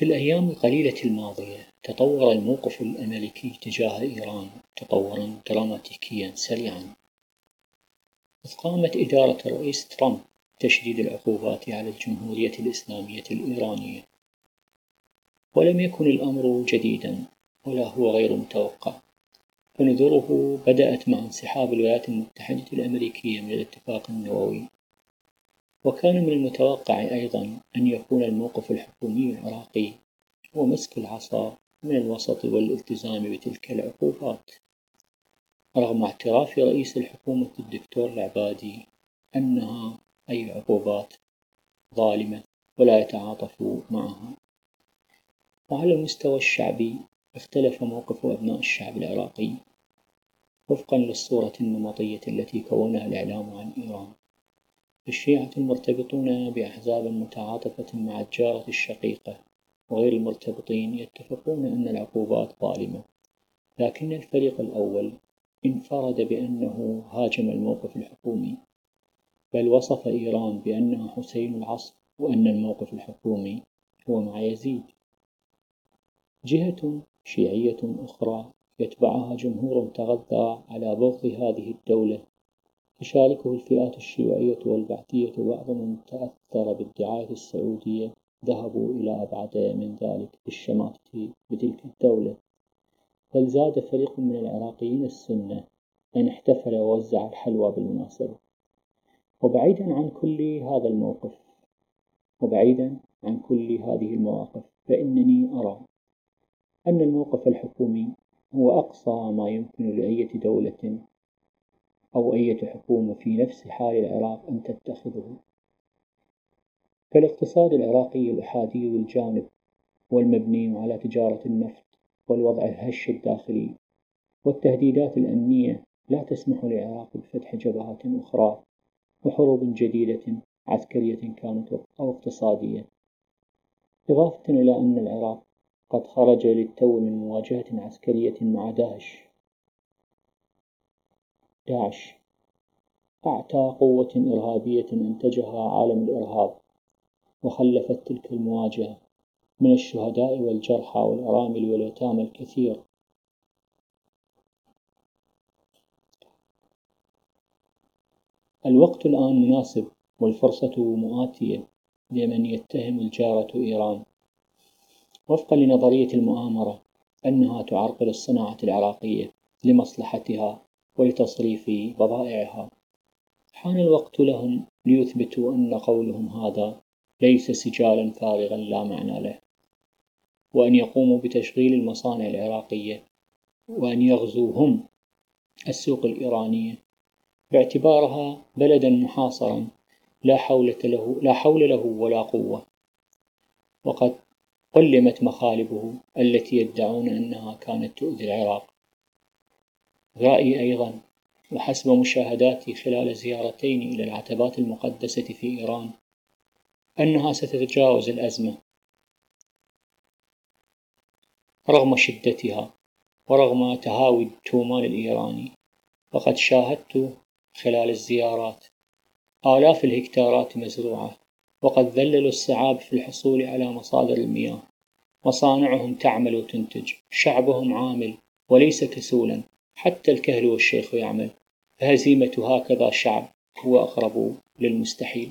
في الأيام القليلة الماضية تطور الموقف الأمريكي تجاه إيران تطورًا دراماتيكيًا سريعًا، إذ قامت إدارة الرئيس ترامب بتشديد العقوبات على الجمهورية الإسلامية الإيرانية، ولم يكن الأمر جديدًا ولا هو غير متوقع، فنذره بدأت مع انسحاب الولايات المتحدة الأمريكية من الاتفاق النووي. وكان من المتوقع أيضًا أن يكون الموقف الحكومي العراقي هو مسك العصا من الوسط والالتزام بتلك العقوبات، رغم اعتراف رئيس الحكومة الدكتور العبادي أنها أي عقوبات ظالمة ولا يتعاطف معها، وعلى المستوى الشعبي اختلف موقف أبناء الشعب العراقي وفقًا للصورة النمطية التي كونها الإعلام عن إيران. الشيعة المرتبطون بأحزاب متعاطفة مع الجارة الشقيقة وغير المرتبطين يتفقون أن العقوبات ظالمة، لكن الفريق الأول انفرد بأنه هاجم الموقف الحكومي، بل وصف إيران بأنها حسين العصر وأن الموقف الحكومي هو مع يزيد. جهة شيعية أخرى يتبعها جمهور تغذى على بغض هذه الدولة تشاركه الفئات الشيوعية والبعثية وبعض من تأثر بالدعاية السعودية ذهبوا إلى أبعد من ذلك بالشماتة بتلك الدولة. بل زاد فريق من العراقيين السنة أن احتفل ووزع الحلوى بالمناسبة وبعيدا عن كل هذا الموقف وبعيدا عن كل هذه المواقف فإنني أرى أن الموقف الحكومي هو أقصى ما يمكن لأية دولة أو أية حكومة في نفس حال العراق أن تتخذه. فالاقتصاد العراقي الأحادي الجانب والمبني على تجارة النفط والوضع الهش الداخلي والتهديدات الأمنية لا تسمح للعراق بفتح جبهات أخرى وحروب جديدة عسكرية كانت أو اقتصادية. إضافة إلى أن العراق قد خرج للتو من مواجهة عسكرية مع داعش داعش أعتى قوة إرهابية أنتجها عالم الإرهاب وخلفت تلك المواجهة من الشهداء والجرحى والأرامل واليتامى الكثير. الوقت الآن مناسب والفرصة مؤاتية لمن يتهم الجارة إيران. وفقا لنظرية المؤامرة أنها تعرقل الصناعة العراقية لمصلحتها ولتصريف بضائعها. حان الوقت لهم ليثبتوا أن قولهم هذا ليس سجالا فارغا لا معنى له. وأن يقوموا بتشغيل المصانع العراقية. وأن يغزوا هم السوق الإيرانية. باعتبارها بلدا محاصرا لا حول له لا حول له ولا قوة. وقد قلمت مخالبه التي يدعون أنها كانت تؤذي العراق. رأيي أيضا وحسب مشاهداتي خلال زيارتين إلى العتبات المقدسة في إيران أنها ستتجاوز الأزمة. رغم شدتها ورغم تهاوي التومان الإيراني وقد شاهدت خلال الزيارات آلاف الهكتارات مزروعة وقد ذللوا الصعاب في الحصول على مصادر المياه مصانعهم تعمل وتنتج شعبهم عامل وليس كسولا. حتى الكهل والشيخ يعمل. فهزيمة هكذا شعب هو أقرب للمستحيل.